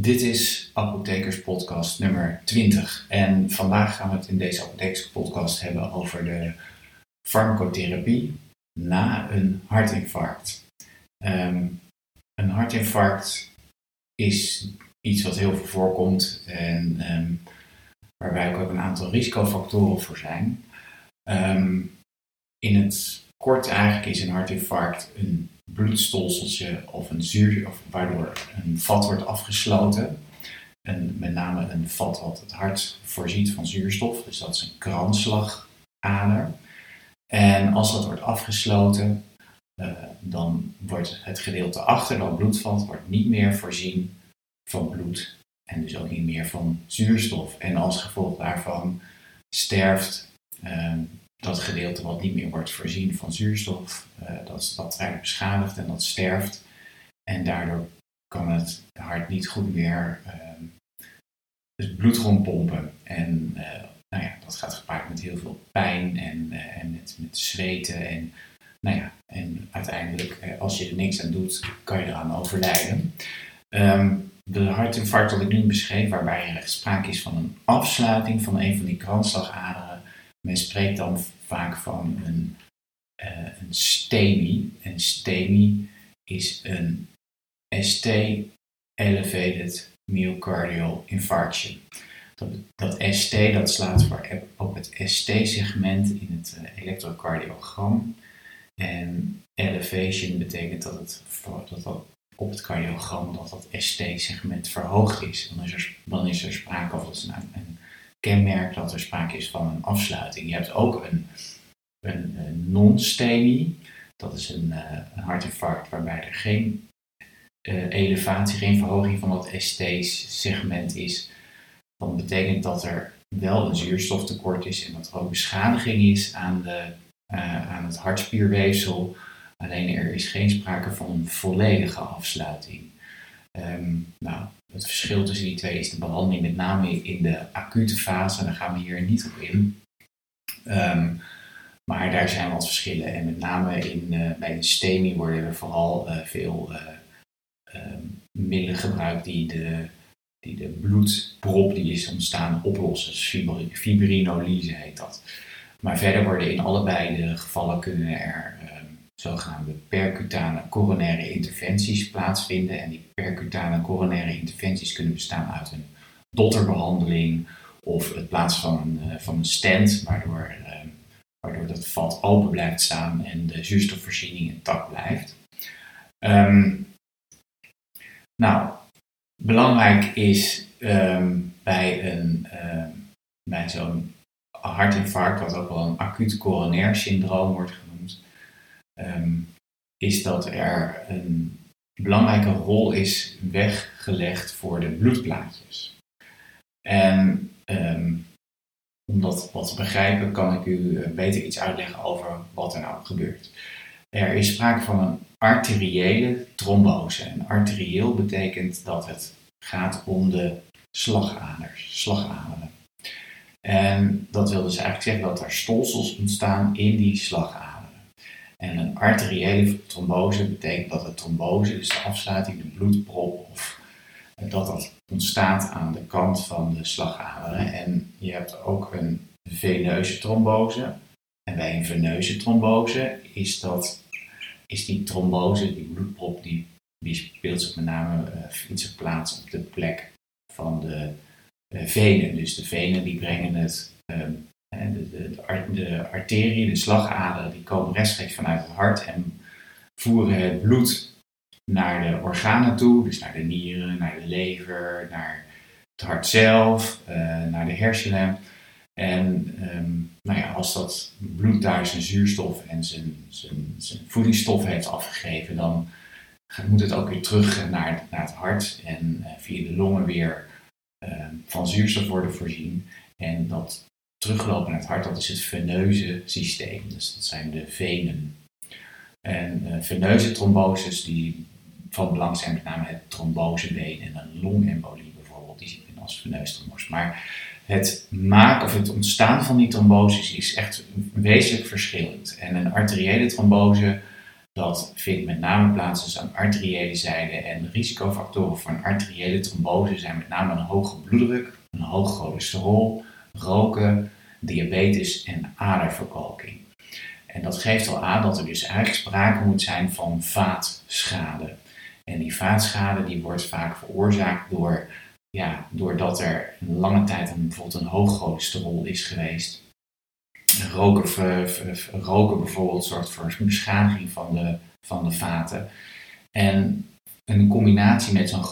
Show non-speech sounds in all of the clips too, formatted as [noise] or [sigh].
Dit is Apothekers Podcast nummer 20. En vandaag gaan we het in deze Apothekers Podcast hebben over de farmacotherapie na een hartinfarct. Ehm, een hartinfarct is iets wat heel veel voorkomt en ehm, waarbij ook een aantal risicofactoren voor zijn. Ehm, in het kort eigenlijk is een hartinfarct een bloedstolseltje of een zuur, of waardoor een vat wordt afgesloten. En met name een vat wat het hart voorziet van zuurstof, dus dat is een kransslagader. En als dat wordt afgesloten, uh, dan wordt het gedeelte achter dat bloedvat wordt niet meer voorzien van bloed en dus ook niet meer van zuurstof. En als gevolg daarvan sterft uh, dat gedeelte wat niet meer wordt voorzien van zuurstof, uh, dat, dat eigenlijk beschadigt en dat sterft. En daardoor kan het hart niet goed meer uh, het bloed rondpompen. En uh, nou ja, dat gaat gepaard met heel veel pijn en, en met, met zweten. En, nou ja, en uiteindelijk, als je er niks aan doet, kan je eraan overlijden. Um, de hartinfarct dat ik nu beschreef, waarbij er sprake is van een afsluiting van een van die kransslagaderen men spreekt dan vaak van een, uh, een STEMI. En STEMI is een ST Elevated Myocardial Infarction. Dat, dat ST dat slaat voor op het ST-segment in het uh, elektrocardiogram. En elevation betekent dat, het, dat, dat op het cardiogram dat dat ST-segment verhoogd is. Dan is er, dan is er sprake van een, een kenmerk dat er sprake is van een afsluiting. Je hebt ook een, een, een non-STEMI, dat is een, uh, een hartinfarct waarbij er geen uh, elevatie, geen verhoging van dat ST-segment is. Dat betekent dat er wel een zuurstoftekort is en dat er ook beschadiging is aan, de, uh, aan het hartspierweefsel. Alleen er is geen sprake van een volledige afsluiting. Um, nou, het verschil tussen die twee is de behandeling met name in de acute fase. Daar gaan we hier niet op in. Um, maar daar zijn wat verschillen. En met name in, uh, bij de STEMI worden er vooral uh, veel uh, middelen gebruikt die de, die de bloedprop die is ontstaan oplossen. Dus fibrinolyse heet dat. Maar verder worden in allebei de gevallen kunnen er zogenaamde percutane coronaire interventies plaatsvinden. En die percutane coronaire interventies kunnen bestaan uit een dotterbehandeling of het plaatsen van een, uh, van een stent, waardoor, uh, waardoor dat vat open blijft staan en de zuurstofvoorziening intact blijft. Um, nou, belangrijk is um, bij, een, um, bij zo'n hartinfarct, wat ook wel een acuut coronair syndroom wordt genoemd, um, is dat er een belangrijke rol is weggelegd voor de bloedplaatjes. En um, om dat wat te begrijpen, kan ik u eh, beter iets uitleggen over wat er nou gebeurt. Er is sprake van een arteriële trombose. En arterieel betekent dat het gaat om de slagaders, slagaderen. En dat wil dus eigenlijk zeggen dat er stolsels ontstaan in die slagaderen. En een arteriële trombose betekent dat de trombose, dus de afsluiting, de bloedprop, of dat dat ontstaat aan de kant van de slagaderen. En je hebt ook een veneuze trombose. En bij een veneuze trombose is, dat, is die trombose, die bloedprop, die, die speelt zich met name uh, zich plaats op de plek van de uh, venen. Dus de venen die brengen het uh, de, de, de, arterieën, de slagaderen, die komen rechtstreeks vanuit het hart en voeren het bloed naar de organen toe, dus naar de nieren, naar de lever, naar het hart zelf, uh, naar de hersenen. En um, nou ja, als dat bloed daar zijn zuurstof en zijn, zijn, zijn voedingsstof heeft afgegeven, dan moet het ook weer terug naar, naar het hart en uh, via de longen weer uh, van zuurstof worden voorzien. En dat teruglopen naar het hart, dat is het veneuze systeem. Dus dat zijn de venen. En uh, veneuze tromboses die van belang zijn, met name het trombosebeen en een longembolie bijvoorbeeld, die zitten als veneustrombose. Maar het maken of het ontstaan van die tromboses is echt wezenlijk verschillend. En een arteriële trombose Dat vindt met name plaats dus aan arteriële zijde en risicofactoren voor een arteriële trombose zijn met name een hoge bloeddruk, een hoog cholesterol, roken, diabetes en aderverkalking. En dat geeft al aan dat er dus eigenlijk sprake moet zijn van vaatschade. En die vaatschade die wordt vaak veroorzaakt door, ja, doordat er lange tijd een, bijvoorbeeld een hoog cholesterol is geweest. Roken, roken bijvoorbeeld zorgt voor een beschadiging van de, van de vaten. En een combinatie met zo'n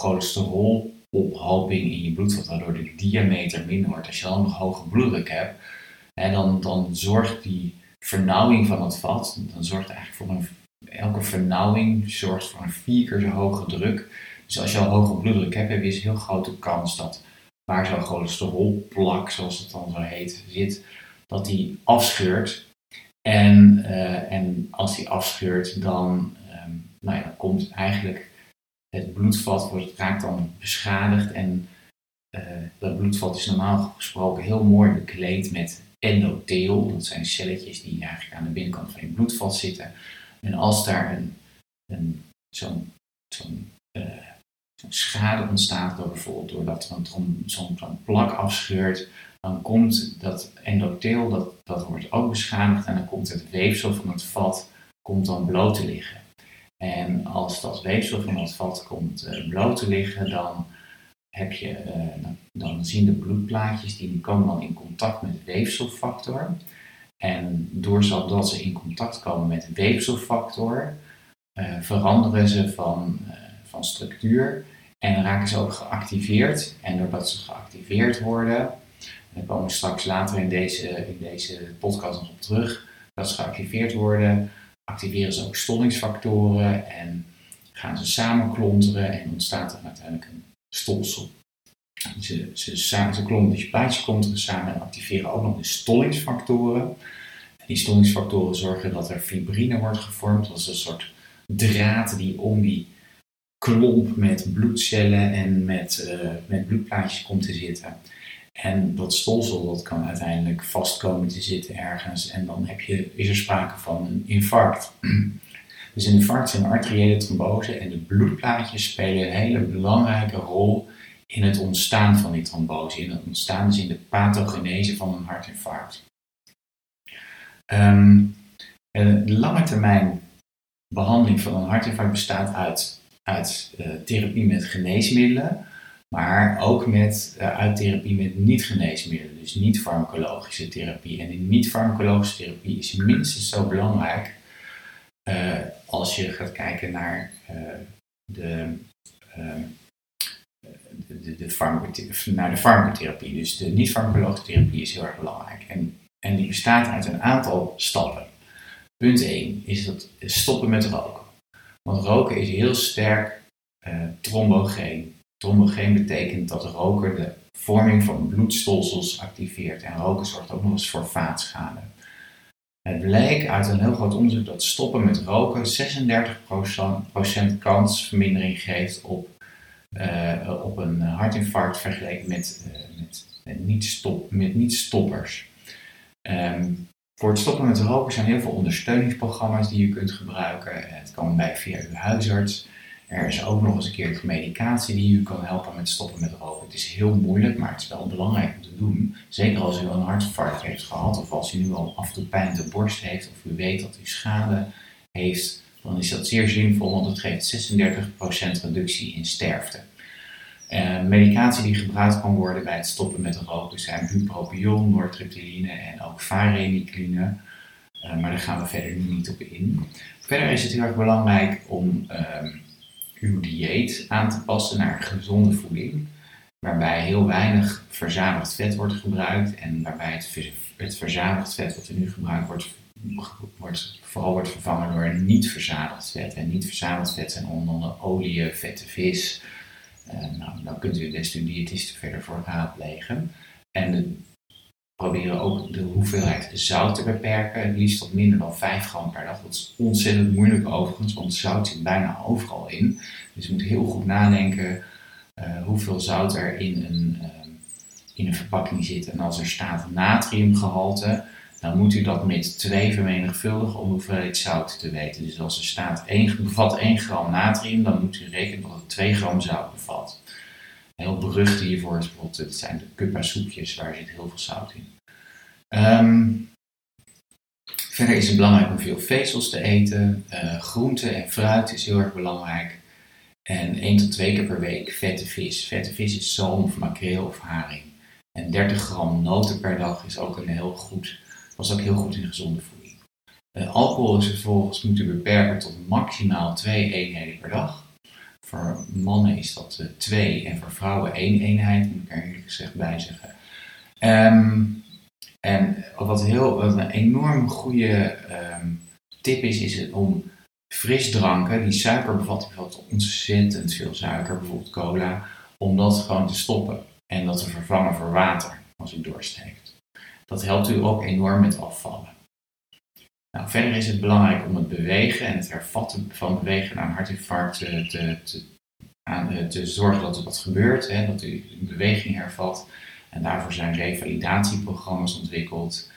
cholesterolophoping in je bloedvat, waardoor de diameter minder wordt. Als je dan nog hoge bloeddruk hebt, en dan, dan zorgt die vernauwing van het vat, dan zorgt eigenlijk voor een, elke vernauwing zorgt voor een vier keer zo hoge druk. Dus als je al hoge bloeddruk hebt, heb je een heel grote kans dat waar zo'n cholesterolplak, zoals het dan zo heet, zit, dat die afscheurt. En, uh, en als die afscheurt, dan, um, nou ja, komt eigenlijk het bloedvat, wordt, raakt dan beschadigd. En uh, dat bloedvat is normaal gesproken heel mooi bekleed met endotheel. Dat zijn celletjes die eigenlijk aan de binnenkant van je bloedvat zitten. En als daar een, een, zo'n uh, schade ontstaat, door bijvoorbeeld doordat zo'n zo'n plak afscheurt, dan komt dat endotheel, dat, dat wordt ook beschadigd en dan komt het weefsel van het vat komt dan bloot te liggen. En als dat weefsel van het vat komt uh, bloot te liggen, dan heb je, uh, dan zien de bloedplaatjes, die komen dan in contact met weefselfactor. En doordat ze in contact komen met weefselfactor, uh, veranderen ze van, van structuur en raken ze ook geactiveerd. En doordat ze geactiveerd worden, daar komen we straks later in deze, in deze podcast nog op terug, dat ze geactiveerd worden, activeren ze ook stollingsfactoren en gaan ze samenklonteren en ontstaat er uiteindelijk een stolsel. Ze, ze, ze klompen die plaatjes klonteren samen en activeren ook nog de stollingsfactoren. Die stollingsfactoren zorgen dat er fibrine wordt gevormd. Dat is een soort draad die om die klomp met bloedcellen en met, uh, met bloedplaatjes komt te zitten. En dat stolsel dat kan uiteindelijk vast komen te zitten ergens en dan heb je, is er sprake van een infarct. [clears throat] Dus een infarct een arteriële trombose en de bloedplaatjes spelen een hele belangrijke rol in het ontstaan van die trombose, in het ontstaan, dus in de pathogenese van een hartinfarct. Um, de lange termijn behandeling van een hartinfarct bestaat uit, uit uh, therapie met geneesmiddelen, maar ook met, uh, uit therapie met niet-geneesmiddelen, dus niet-farmacologische therapie. En die niet-farmacologische therapie is minstens zo belangrijk uh, als je gaat kijken naar de ehm, de, de, naar de farmacotherapie. Dus de niet-farmacologische therapie is heel erg belangrijk. En, en die bestaat uit een aantal stappen. Punt 1 is dat stoppen met roken. Want roken is heel sterk trombogeen. Trombogeen betekent dat roken de vorming van bloedstolsels activeert. En roken zorgt ook nog eens voor vaatschade. Het bleek uit een heel groot onderzoek dat stoppen met roken 36% kansvermindering geeft op uh, op een hartinfarct vergeleken met, uh, met, met niet-stoppers. Met niet um, voor het stoppen met roken zijn heel veel ondersteuningsprogramma's die je kunt gebruiken. Het kan bij via uw huisarts. Er is ook nog eens een keer medicatie die u kan helpen met stoppen met roken. Het is heel moeilijk, maar het is wel belangrijk om te doen. Zeker als u een hartinfarct heeft gehad of als u nu al af en toe pijn de borst heeft of u weet dat u schade heeft dan is dat zeer zinvol, want het geeft 36% reductie in sterfte. Uh, medicatie die gebruikt kan worden bij het stoppen met roken zijn bupropion, nortriptyline en ook varenicline. Uh, maar daar gaan we verder nu niet op in. Verder is het heel erg belangrijk om uh, uw dieet aan te passen naar gezonde voeding, waarbij heel weinig verzadigd vet wordt gebruikt en waarbij het, verzadigd vet wat er nu gebruikt wordt vooral wordt vervangen door niet verzadigd vet. En niet verzadigd vet zijn onder andere olie, vette vis. Uh, nou, dan kunt u des te diëtisten verder voor raadplegen. En de, proberen ook de hoeveelheid zout te beperken, het liefst tot minder dan 5 gram per dag. Dat is ontzettend moeilijk overigens, want zout zit bijna overal in. Dus je moet heel goed nadenken uh, hoeveel zout er in een, uh, in een verpakking zit. En als er staat natriumgehalte, dan moet u dat met 2 vermenigvuldigen om hoeveelheid zout te weten. Dus als er staat 1, bevat 1 gram natrium, dan moet u rekenen dat het 2 gram zout bevat. Heel berucht hiervoor bijvoorbeeld, zijn de kuppa soepjes, waar zit heel veel zout in. Um, verder is het belangrijk om veel vezels te eten. Uh, groente en fruit is heel erg belangrijk. En 1 tot 2 keer per week vette vis. Vette vis is zalm of makreel of haring. En 30 gram noten per dag is ook een heel goed, was ook heel goed in gezonde voeding. Uh, alcohol is vervolgens moeten beperken tot maximaal 2 eenheden per dag. Voor mannen is dat 2 uh, en voor vrouwen 1 eenheid, moet ik er eerlijk gezegd bij zeggen. Um, en wat, heel, een enorm goede um, tip is, is het om frisdranken die suiker bevatten, bevat ontzettend veel suiker, bijvoorbeeld cola, om dat gewoon te stoppen en dat te vervangen voor water als u dorst. Dat helpt u ook enorm met afvallen. Nou, verder is het belangrijk om het bewegen en het hervatten van bewegen naar een hartinfarct te, te, te, aan, te zorgen dat er wat gebeurt, hè, dat u een beweging hervat. En daarvoor zijn revalidatieprogramma's ontwikkeld.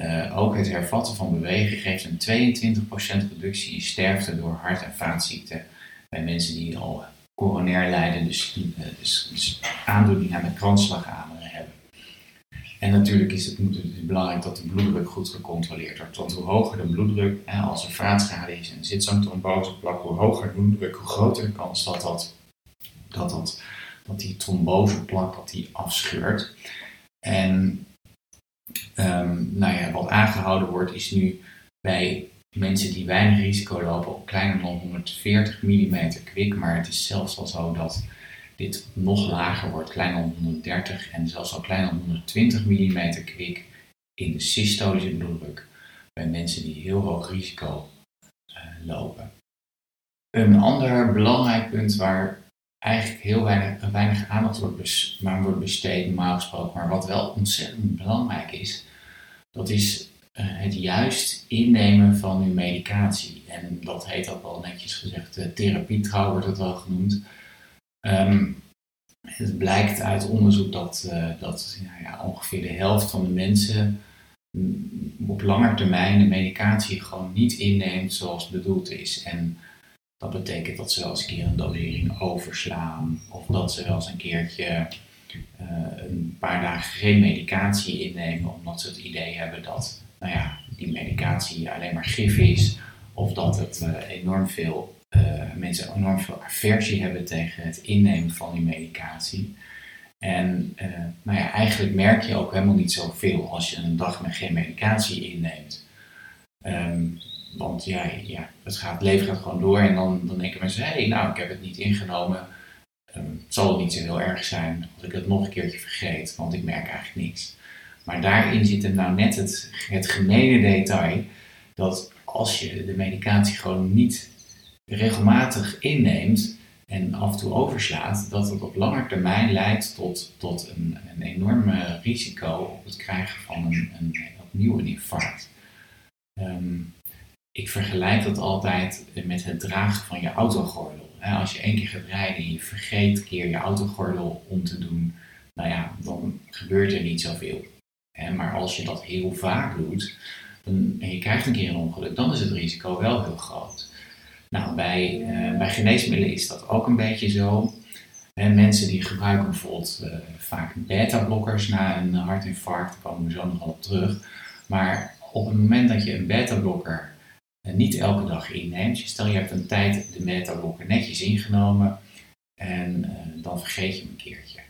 Uh, ook het hervatten van bewegen geeft een 22% reductie in sterfte door hart- en vaatziekten bij mensen die al coronair lijden, dus, dus, dus aandoeningen aan de kransslagaderen hebben. En natuurlijk is het, het belangrijk dat de bloeddruk goed gecontroleerd wordt. Want hoe hoger de bloeddruk, als er vaatschade is en zit zo'n tromboseplak, hoe hoger de bloeddruk, hoe groter de kans dat, dat, dat, dat, dat die tromboseplak dat die afscheurt. En um, nou ja, wat aangehouden wordt is nu bij mensen die weinig risico lopen op kleiner dan 140 mm kwik, maar het is zelfs al zo dat dit nog lager wordt, kleiner dan 130 en zelfs al kleiner dan 120 mm kwik in de systolische bloeddruk bij mensen die heel hoog risico uh, lopen. Een ander belangrijk punt waar eigenlijk heel weinig, weinig aandacht wordt, maar wordt besteed, normaal gesproken, maar wat wel ontzettend belangrijk is, dat is uh, het juist innemen van uw medicatie. En dat heet ook wel netjes gezegd, uh, therapietrouw wordt het wel genoemd. Um, het blijkt uit onderzoek dat, uh, dat ja, ongeveer de helft van de mensen op lange termijn de medicatie gewoon niet inneemt zoals bedoeld is. En dat betekent dat ze wel eens een keer een dosering overslaan, of dat ze wel eens een keertje uh, een paar dagen geen medicatie innemen, omdat ze het idee hebben dat nou ja, die medicatie alleen maar gif is, of dat het uh, enorm veel uh, mensen enorm veel aversie hebben tegen het innemen van die medicatie. En nou ja, eigenlijk merk je ook helemaal niet zoveel als je een dag met geen medicatie inneemt. Um, want ja, ja, het, gaat, leven gaat gewoon door en dan, dan denken mensen, hé, hey, nou, ik heb het niet ingenomen. Um, het zal niet zo heel erg zijn als ik het nog een keertje vergeet, want ik merk eigenlijk niks. Maar daarin zit er nou net het, het gemene detail dat als je de medicatie gewoon niet regelmatig inneemt en af en toe overslaat, dat het op lange termijn leidt tot, tot een, een enorme risico op het krijgen van een, een, opnieuw een infarct. Um, ik vergelijk dat altijd met het dragen van je autogordel. Als je één keer gaat rijden en je vergeet een keer je autogordel om te doen, nou ja, dan gebeurt er niet zoveel. Maar als je dat heel vaak doet en je krijgt een keer een ongeluk, dan is het risico wel heel groot. Nou, bij, uh, bij geneesmiddelen is dat ook een beetje zo. En mensen die gebruiken bijvoorbeeld uh, vaak beta-blokkers na een hartinfarct, daar komen we zo nog op terug. Maar op het moment dat je een beta-blokker niet elke dag inneemt. Stel je hebt een tijd de metablokken netjes ingenomen en dan vergeet je hem een keertje.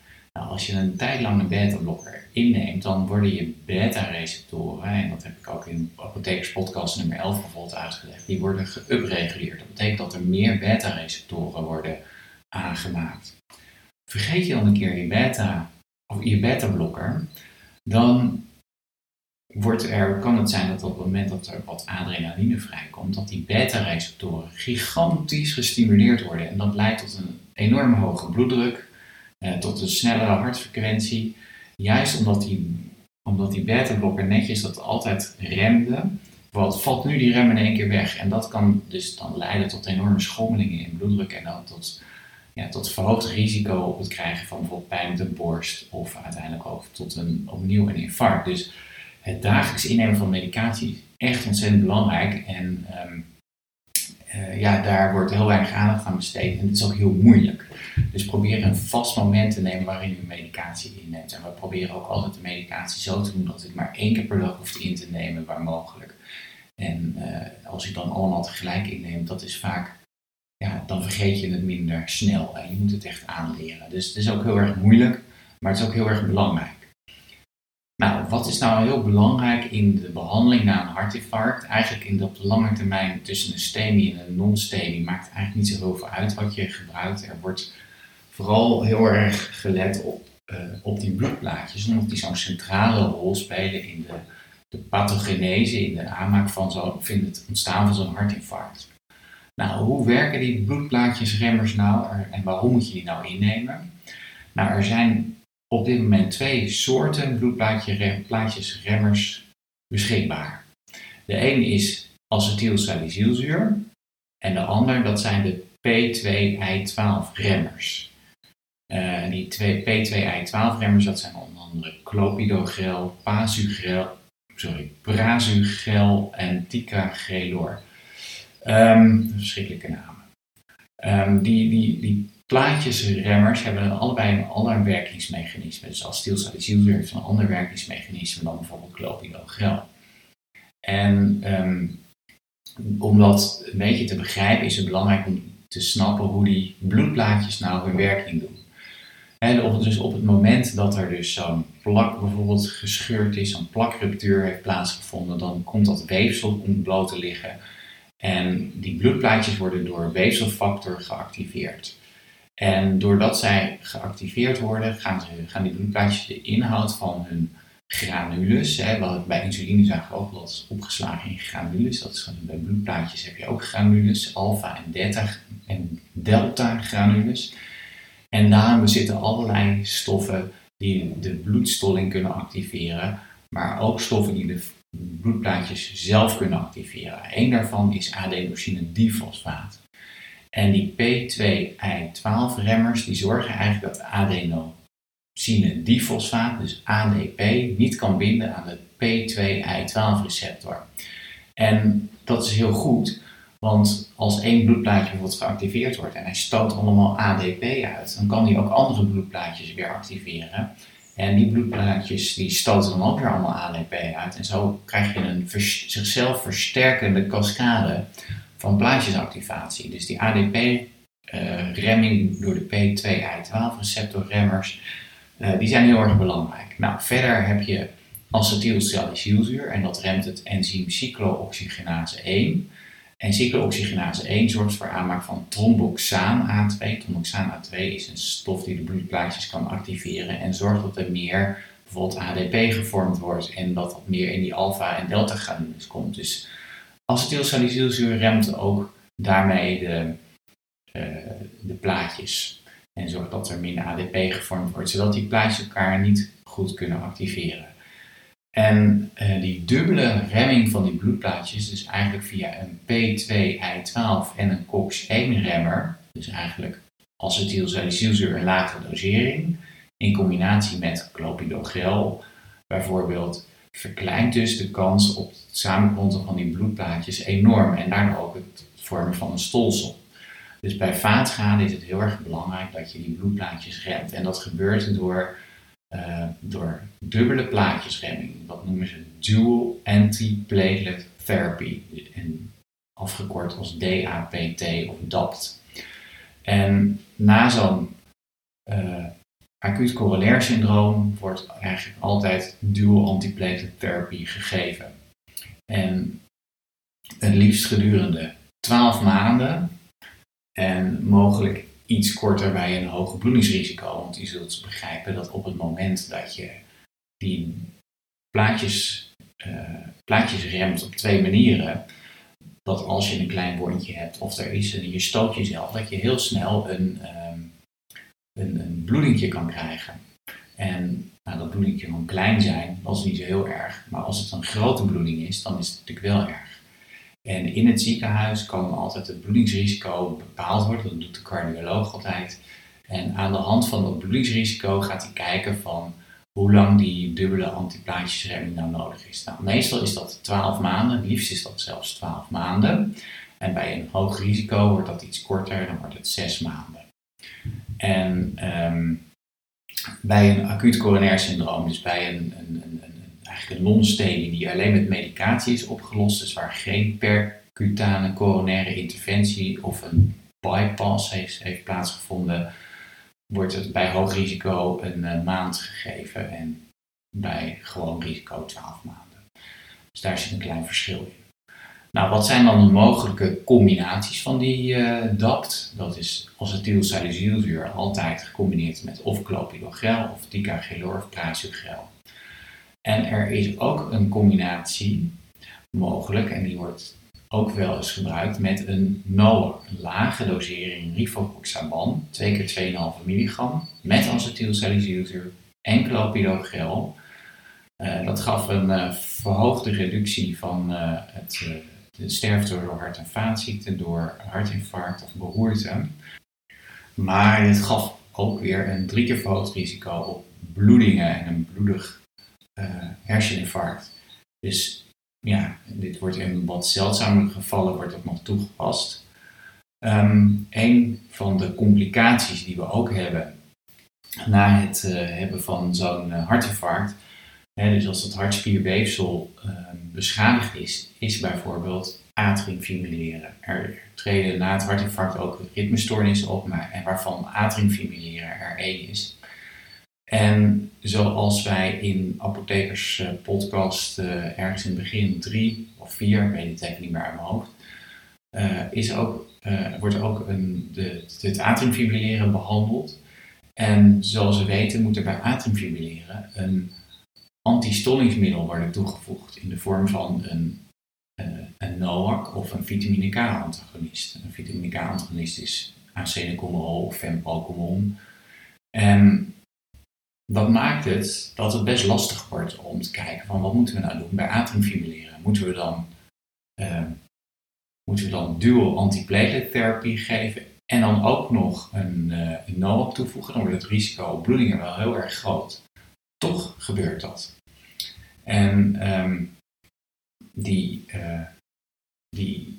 Als je een tijd lang een beta-blokker inneemt, dan worden je beta-receptoren, en dat heb ik ook in Apothekers podcast nummer 11 bijvoorbeeld uitgelegd, die worden geüpreguleerd. Dat betekent dat er meer beta-receptoren worden aangemaakt. Vergeet je dan een keer je beta of je beta-blokker, dan wordt er, kan het zijn dat op het moment dat er wat adrenaline vrijkomt, dat die beta-receptoren gigantisch gestimuleerd worden. En dat leidt tot een enorm hoge bloeddruk, eh, tot een snellere hartfrequentie. Juist omdat die, omdat die beta-blokker netjes dat altijd remde, wat valt nu die rem in één keer weg. En dat kan dus dan leiden tot enorme schommelingen in bloeddruk en dan tot, ja, tot verhoogd risico op het krijgen van bijvoorbeeld pijn met de borst of uiteindelijk ook tot een, opnieuw een infarct. Dus het dagelijks innemen van medicatie is echt ontzettend belangrijk. En ehm, eh, ja, daar wordt heel weinig aandacht aan besteed. En het is ook heel moeilijk. Dus probeer een vast moment te nemen waarin je medicatie inneemt. En we proberen ook altijd de medicatie zo te doen dat ik maar één keer per dag hoeft in te nemen, waar mogelijk. En uh, als je dan allemaal tegelijk inneemt, dat is vaak, ja, dan vergeet je het minder snel. En je moet het echt aanleren. Dus het is ook heel erg moeilijk, maar het is ook heel erg belangrijk. Nou, wat is nou heel belangrijk in de behandeling na een hartinfarct? Eigenlijk in de lange termijn tussen een STEMI en een non-STEMI maakt eigenlijk niet zo heel veel uit wat je gebruikt. Er wordt vooral heel erg gelet op, uh, op die bloedplaatjes, omdat die zo'n centrale rol spelen in de, de pathogenese, in de aanmaak van zo, het ontstaan van zo'n hartinfarct. Nou, hoe werken die bloedplaatjesremmers nou en waarom moet je die nou innemen? Nou, er zijn op dit moment twee soorten bloedplaatjesremmers beschikbaar. De een is acetylsalicylzuur en de ander dat zijn de P2I12-remmers. Uh, die twee P2I12-remmers dat zijn onder andere clopidogrel, pasugrel, sorry, en ticagrelor. Um, verschrikkelijke namen. Um, die, die, die plaatjesremmers hebben allebei een ander werkingsmechanisme. Dus als stilstatisiezuur heeft een ander werkingsmechanisme dan bijvoorbeeld clopidogrel. En um, om dat een beetje te begrijpen is het belangrijk om te snappen hoe die bloedplaatjes nou hun werking doen. En dus op het moment dat er dus zo'n plak bijvoorbeeld gescheurd is, zo'n plakruptuur heeft plaatsgevonden, dan komt dat weefsel bloot te liggen. En die bloedplaatjes worden door weefselfactor geactiveerd. En doordat zij geactiveerd worden, gaan, gaan die bloedplaatjes de inhoud van hun granules, hè, bij insuline zagen we ook eens opgeslagen in granules. Dat is, bij bloedplaatjes heb je ook granules, alfa en, delta, en delta granules. En daarin zitten allerlei stoffen die de bloedstolling kunnen activeren, maar ook stoffen die de bloedplaatjes zelf kunnen activeren. Eén daarvan is adenosine difosfaat. En die P2I12-remmers die zorgen eigenlijk dat adenosine difosfaat, dus ADP, niet kan binden aan de P2I12-receptor. En dat is heel goed, want als één bloedplaatje bijvoorbeeld geactiveerd wordt en hij stoot allemaal ADP uit, dan kan hij ook andere bloedplaatjes weer activeren. En die bloedplaatjes die stoten dan ook weer allemaal ADP uit. En zo krijg je een zichzelf versterkende cascade van blaasjesactivatie. Dus die ADP-remming eh, door de P2I12-receptorremmers, uh, eh, die zijn heel erg belangrijk. Nou, verder heb je acetylsalicylzuur en dat remt het enzym cyclooxygenase 1. En cyclooxygenase 1 zorgt voor aanmaak van tromboxaan A2. Tromboxaan A2 is een stof die de bloedplaatjes kan activeren en zorgt dat er meer bijvoorbeeld ADP gevormd wordt en dat dat meer in die alfa- en delta-granules komt. Dus Acetylsalicylzuur remt ook daarmee de, uh, de plaatjes en zorgt dat er minder ADP gevormd wordt, zodat die plaatjes elkaar niet goed kunnen activeren. En uh, die dubbele remming van die bloedplaatjes, dus eigenlijk via een P2I12 en een COX-1-remmer, dus eigenlijk acetylsalicylzuur in lagere dosering, in combinatie met clopidogrel bijvoorbeeld, verkleint dus de kans op het van die bloedplaatjes enorm en daardoor ook het vormen van een stolsel. Dus bij vaatschade is het heel erg belangrijk dat je die bloedplaatjes remt. En dat gebeurt door, uh, door dubbele plaatjesremming. Dat noemen ze dual antiplatelet therapy. En afgekort als DAPT of DAPT. En na zo'n acuut corollair syndroom wordt eigenlijk altijd dual antiplatelet therapie gegeven. En het liefst gedurende 12 maanden en mogelijk iets korter bij een hoog bloedingsrisico. Want je zult begrijpen dat op het moment dat je die plaatjes, uh, plaatjes remt op twee manieren, dat als je een klein wondje hebt of er is en je stoot jezelf, dat je heel snel een, uh, een, een bloedingje kan krijgen. En nou, dat bloedingje kan klein zijn, dat is niet zo heel erg. Maar als het een grote bloeding is, dan is het natuurlijk wel erg. En in het ziekenhuis kan altijd het bloedingsrisico bepaald worden. Dat doet de cardioloog altijd. En aan de hand van dat bloedingsrisico gaat hij kijken van hoe lang die dubbele antiplaatjesremming nou nodig is. Nou, meestal is dat 12 maanden, het liefst is dat zelfs 12 maanden. En bij een hoog risico wordt dat iets korter, dan wordt het 6 maanden. En ehm, bij een acuut coronair syndroom, dus bij een, een, een, een eigenlijk een non-stedie die alleen met medicatie is opgelost, dus waar geen percutane coronaire interventie of een bypass heeft, heeft plaatsgevonden, wordt het bij hoog risico een uh, maand gegeven en bij gewoon risico 12 maanden. Dus daar zit een klein verschil in. Nou, wat zijn dan de mogelijke combinaties van die uh, DAPT? Dat is acetylsalicylzuur altijd gecombineerd met of clopidogrel of ticagrelor of prasugrel. En er is ook een combinatie mogelijk, en die wordt ook wel eens gebruikt met een een lage dosering rivaroxaban, 2 keer 2,5 milligram, met acetylsalicylzuur en clopidogrel. Uh, dat gaf een uh, verhoogde reductie van het, sterfte door hart- en vaatziekten, door hartinfarct of beroerte. Maar het gaf ook weer een drie keer verhoogd risico op bloedingen en een bloedig herseninfarct. Dus ja, dit wordt in wat zeldzamere gevallen wordt dat nog toegepast. Um, een van de complicaties die we ook hebben na het uh, hebben van zo'n uh, hartinfarct, dus als het hartspierweefsel uh, beschadigd is, is bijvoorbeeld atriumfibrilleren. Er treden na het hartinfarct ook ritmestoornissen op, maar, en waarvan atriumfibrilleren er één is. En zoals wij in Apothekers uh, podcast uh, ergens in het begin drie of vier, ik weet het even niet meer uit mijn hoofd, uh, is ook, wordt ook een, de, het atriumfibrilleren behandeld. En zoals we weten moet er bij atriumfibrilleren een antistollingsmiddel worden toegevoegd in de vorm van een, een NOAC of een vitamine K-antagonist. Een vitamine K-antagonist is acetylchomerol of fenprocomon. En dat maakt het dat het best lastig wordt om te kijken van wat moeten we nou doen bij atriumfibrilleren. Moeten we dan, uh, moeten we dan dual antiplatelet therapie geven en dan ook nog een, uh, een NOAC toevoegen? Dan wordt het risico op bloedingen wel heel erg groot. Toch gebeurt dat. En um, die, uh, die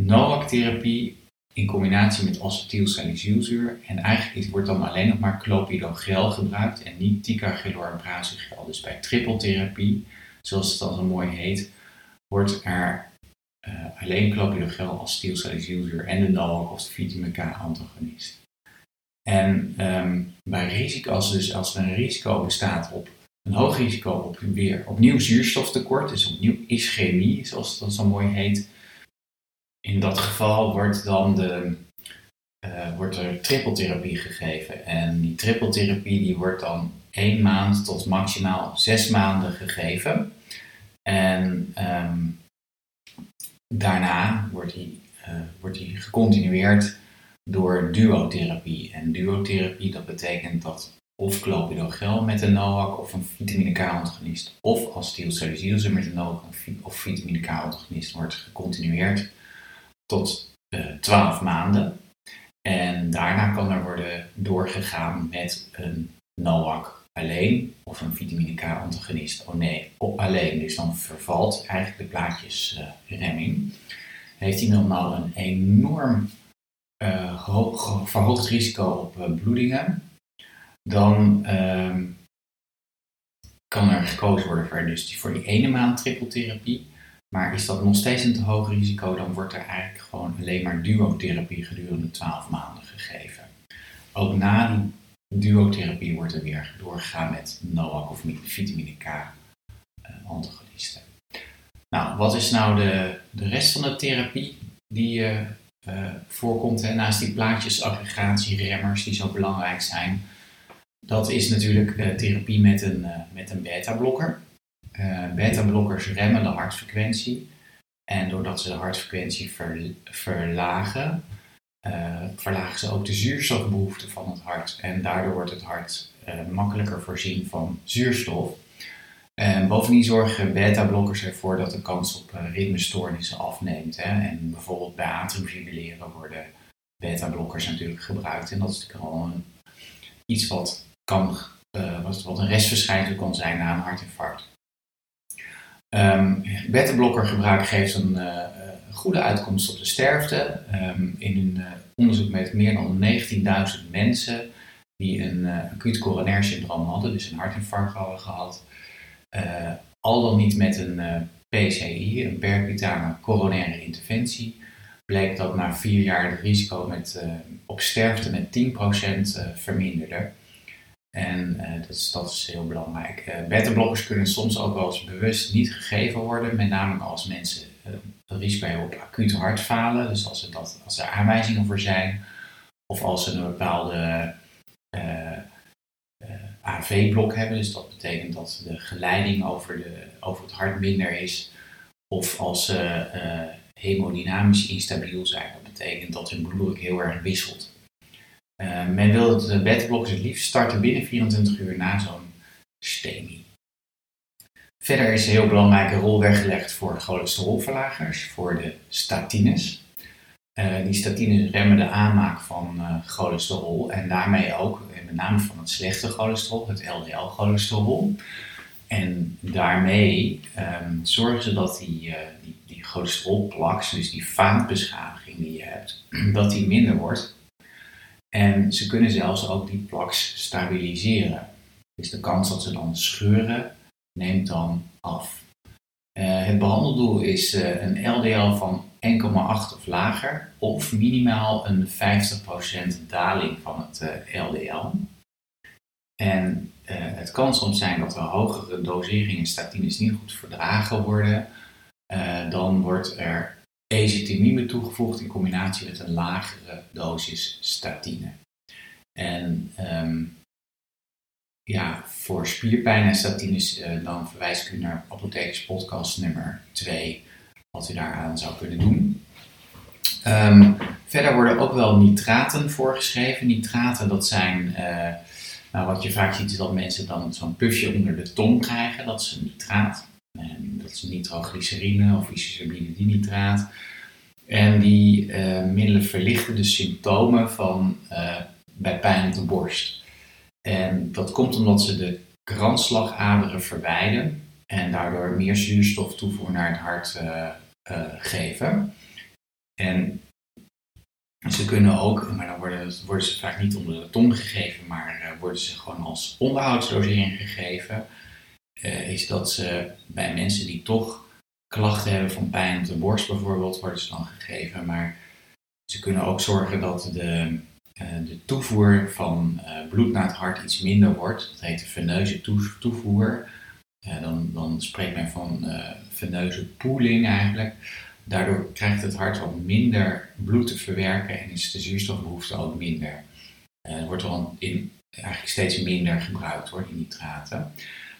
NOAC-therapie in combinatie met acetylsalicylzuur. En eigenlijk wordt dan alleen nog maar clopidogrel gebruikt en niet ticagrelor en. Dus bij trippeltherapie, zoals het dan zo mooi heet, wordt er uh, alleen clopidogrel, acetylsalicylzuur en de NOAC of de vitamine K-antagonist. En bij risico's, dus als er een risico bestaat op een hoog risico op weer opnieuw zuurstoftekort, dus opnieuw ischemie, zoals dat zo mooi heet, in dat geval wordt dan de, uh, wordt er trippeltherapie gegeven. En die trippeltherapie die wordt dan één maand tot maximaal zes maanden gegeven. En um, daarna wordt die, uh, wordt die gecontinueerd door duotherapie. En duotherapie dat betekent dat of clopidogrel met een NOAC of een vitamine K-antagonist of acetylsalicylzuur met een NOAC of vitamine K-antagonist wordt gecontinueerd tot uh, eh, 12 maanden. En daarna kan er worden doorgegaan met een NOAC alleen of een vitamine K-antagonist oh nee, op alleen. Dus dan vervalt eigenlijk de plaatjesremming. Uh, Heeft hij nou een enorm uh, verhoogd risico op uh, bloedingen, dan ehm, kan er gekozen worden voor, dus voor die ene maand trippeltherapie. Maar is dat nog steeds een te hoog risico, dan wordt er eigenlijk gewoon alleen maar duotherapie gedurende 12 maanden gegeven. Ook na die duotherapie wordt er weer doorgegaan met NOAC of vitamine K uh, antagonisten. Nou, wat is nou de, de rest van de therapie die uh, uh, voorkomt hè, naast die plaatjesaggregatieremmers die zo belangrijk zijn? Dat is natuurlijk therapie met een, met een beta-blokker. Beta-blokkers remmen de hartfrequentie. En doordat ze de hartfrequentie ver, verlagen, verlagen ze ook de zuurstofbehoefte van het hart. En daardoor wordt het hart makkelijker voorzien van zuurstof. En bovendien zorgen beta-blokkers ervoor dat de kans op ritmestoornissen afneemt. Hè. En bijvoorbeeld bij atriumfibrilleren worden beta-blokkers natuurlijk gebruikt. En dat is natuurlijk al een, iets wat kan uh, wat, wat een restverschijnsel kan zijn na een hartinfarct. Um, Beta-blokkergebruik geeft een goede uitkomst op de sterfte. Um, in een onderzoek met meer dan 19.000 mensen die een acuut coronair syndroom hadden, dus een hartinfarct hadden gehad, uh, al dan niet met een uh, PCI, een percutane coronaire interventie, bleek dat na vier jaar het risico met, op sterfte met 10% verminderde. En dat is, dat, heel belangrijk. beta-blokkers kunnen soms ook wel eens bewust niet gegeven worden, met name als mensen een risico hebben op acuut hartfalen, dus als er, dat, als er aanwijzingen voor zijn, of als ze een bepaalde uh, eh, uh, eh, AV-blok hebben. Dus dat betekent dat de geleiding over, de, over het hart minder is. Of als ze uh, hemodynamisch instabiel zijn. Dat betekent dat hun bloeddruk heel erg wisselt. men wil het beta-blokkers het liefst starten binnen 24 uur na zo'n STEMI. Verder is een heel belangrijke rol weggelegd voor cholesterolverlagers, voor de statines. Uh, die statines remmen de aanmaak van uh, cholesterol en daarmee ook, met name van het slechte cholesterol, het LDL-cholesterol. En daarmee um, zorgen ze dat die, uh, die, die cholesterolplaks, dus die vaatbeschadiging die je hebt, [clears throat] dat die minder wordt. En ze kunnen zelfs ook die plaks stabiliseren. Dus de kans dat ze dan scheuren neemt dan af. het behandeldoel is een LDL van 1,8 of lager, of minimaal een 50% daling van het LDL. Eh, en uh, het kan soms zijn dat er hogere doseringen statines niet goed verdragen worden. Uh, dan wordt er ezetimibe toegevoegd in combinatie met een lagere dosis statine. En um, ja, voor spierpijn en statines, dan verwijs ik u naar Apothekers podcast nummer 2 wat u daaraan zou kunnen doen. Um, verder worden ook wel nitraten voorgeschreven. Nitraten, dat zijn, uh, nou, wat je vaak ziet is dat mensen dan zo'n pufje onder de tong krijgen. Dat is een nitraat. En dat is nitroglycerine of isosabine En die uh, middelen verlichten de symptomen van, uh, bij pijn op de borst. En dat komt omdat ze de kransslagaderen verwijden en daardoor meer zuurstof toevoegen naar het hart uh, geven. En ze kunnen ook, maar dan worden, worden ze vaak niet onder de tong gegeven, maar uh, worden ze gewoon als onderhoudsdosering gegeven. Uh, is dat ze bij mensen die toch klachten hebben van pijn op de borst bijvoorbeeld, worden ze dan gegeven. Maar ze kunnen ook zorgen dat de, de toevoer van bloed naar het hart iets minder wordt. Dat heet de veneuze toevoer. Dan, dan spreekt men van veneuze pooling eigenlijk. Daardoor krijgt het hart wat minder bloed te verwerken en is de zuurstofbehoefte ook minder. Uh, wordt er in, eigenlijk steeds minder gebruikt hoor, die nitraten.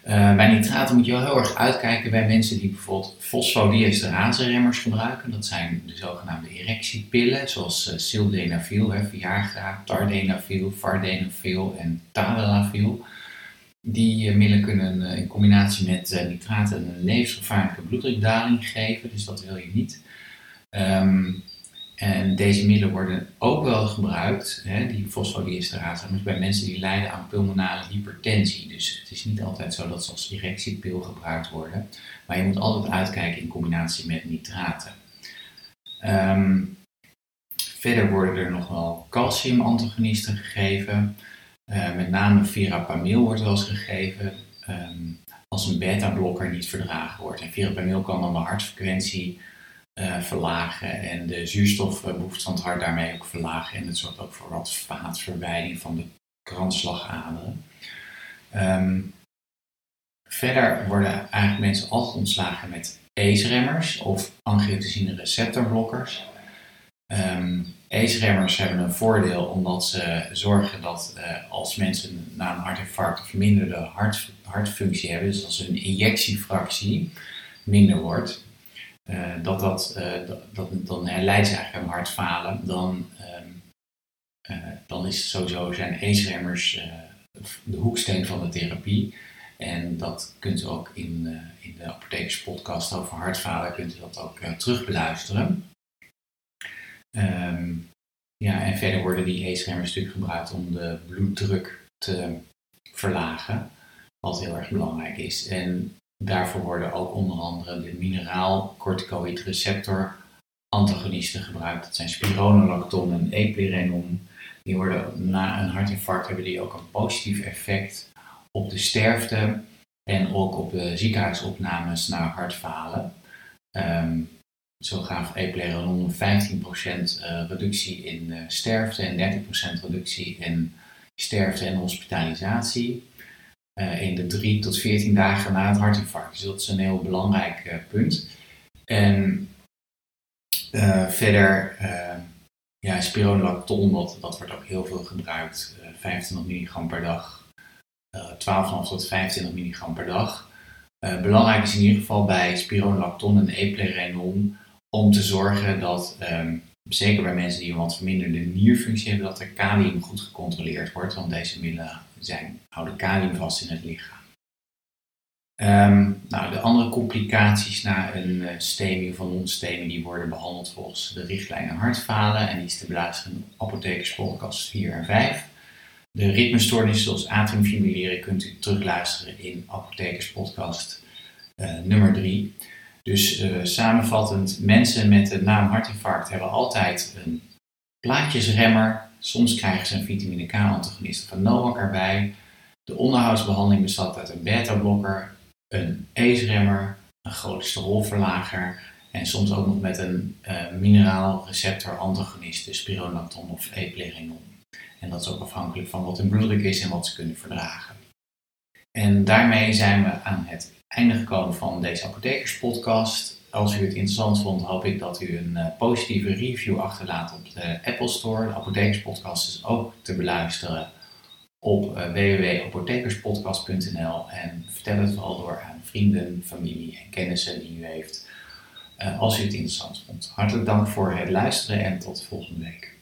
Uh, bij nitraten moet je wel heel erg uitkijken bij mensen die bijvoorbeeld fosfodiesterase-remmers gebruiken. Dat zijn de zogenaamde erectiepillen, zoals uh, sildenafil, Viagra, tardenafil, vardenafil en tadalafil. Die uh, middelen kunnen uh, in combinatie met uh, nitraten een levensgevaarlijke bloeddrukdaling geven, dus dat wil je niet. Um, en deze middelen worden ook wel gebruikt, hè, die fosfodiesterase, bij mensen die lijden aan pulmonale hypertensie. Dus het is niet altijd zo dat ze als erectiepil gebruikt worden, maar je moet altijd uitkijken in combinatie met nitraten. Um, verder worden er nog wel calciumantagonisten gegeven. Uh, met name verapamil wordt wel eens gegeven um, als een beta-blokker niet verdragen wordt. En verapamil kan dan de hartfrequentie uh, verlagen en de zuurstofbehoefte van het hart daarmee ook verlagen. En het zorgt ook voor wat vaatverwijding van de kransslagaderen. Um, verder worden eigenlijk mensen altijd ontslagen met ACE-remmers of angiotensine receptorblokkers. Um, ACE-remmers hebben een voordeel omdat ze zorgen dat uh, als mensen na een hartinfarct een verminderde hart, hartfunctie hebben, dus als hun injectiefractie minder wordt, uh, dat, dat, uh, dat, dat, dan herleidt ze eigenlijk aan hartfalen, dan, um, dan is sowieso zijn ACE-remmers de hoeksteen van de therapie. En dat kunt u ook in, in de apothekerspodcast over hartfalen kunt u dat ook terugbeluisteren. Um, ja, en verder worden die ACE-remmers natuurlijk gebruikt om de bloeddruk te verlagen. wat heel erg belangrijk is. En daarvoor worden ook onder andere de mineraal corticoid receptor antagonisten gebruikt. Dat zijn spironolacton en eplerenone. Die worden na een hartinfarct hebben die ook een positief effect op de sterfte en ook op de ziekenhuisopnames naar hartfalen. Um, zo gaf eplerenone 15% uh, reductie in uh, sterfte en 30% reductie in sterfte en hospitalisatie. Uh, in de 3 tot 14 dagen na het hartinfarct. Dus dat is een heel belangrijk punt. En verder, ja, spironolacton, dat, dat wordt ook heel veel gebruikt. 25 milligram per dag. 12,5 tot 25 milligram per dag. belangrijk is in ieder geval bij spironolacton en eplerenol om te zorgen dat, um, zeker bij mensen die een wat verminderde nierfunctie hebben, dat er kalium goed gecontroleerd wordt. Want deze middelen zijn, houden kalium vast in het lichaam. Um, nou, de andere complicaties na een uh, stemming of een ontstemming die worden behandeld volgens de richtlijnen hartfalen en die is te beluisteren in Apothekers podcast 4 en 5. De ritmestoornissen zoals atriumfibrilleren kunt u terugluisteren in Apothekers podcast uh, nummer 3. Dus uh, samenvattend, mensen met een na een hartinfarct hebben altijd een plaatjesremmer. Soms krijgen ze een vitamine K-antagonist van NOAC erbij. De onderhoudsbehandeling bestaat uit een beta-blokker, een ACE-remmer, een cholesterolverlager en soms ook nog met een uh, mineraalreceptor-antagonist, dus spironolacton of eplerenol. En dat is ook afhankelijk van wat hun bloeddruk is en wat ze kunnen verdragen. En daarmee zijn we aan het einde gekomen van deze apothekerspodcast. Als u het interessant vond, hoop ik dat u een uh, positieve review achterlaat op de Apple Store. De apothekerspodcast is ook te beluisteren op uh, www.apothekerspodcast.nl en vertel het vooral door aan vrienden, familie en kennissen die u heeft uh, als u het interessant vond. Hartelijk dank voor het luisteren en tot volgende week.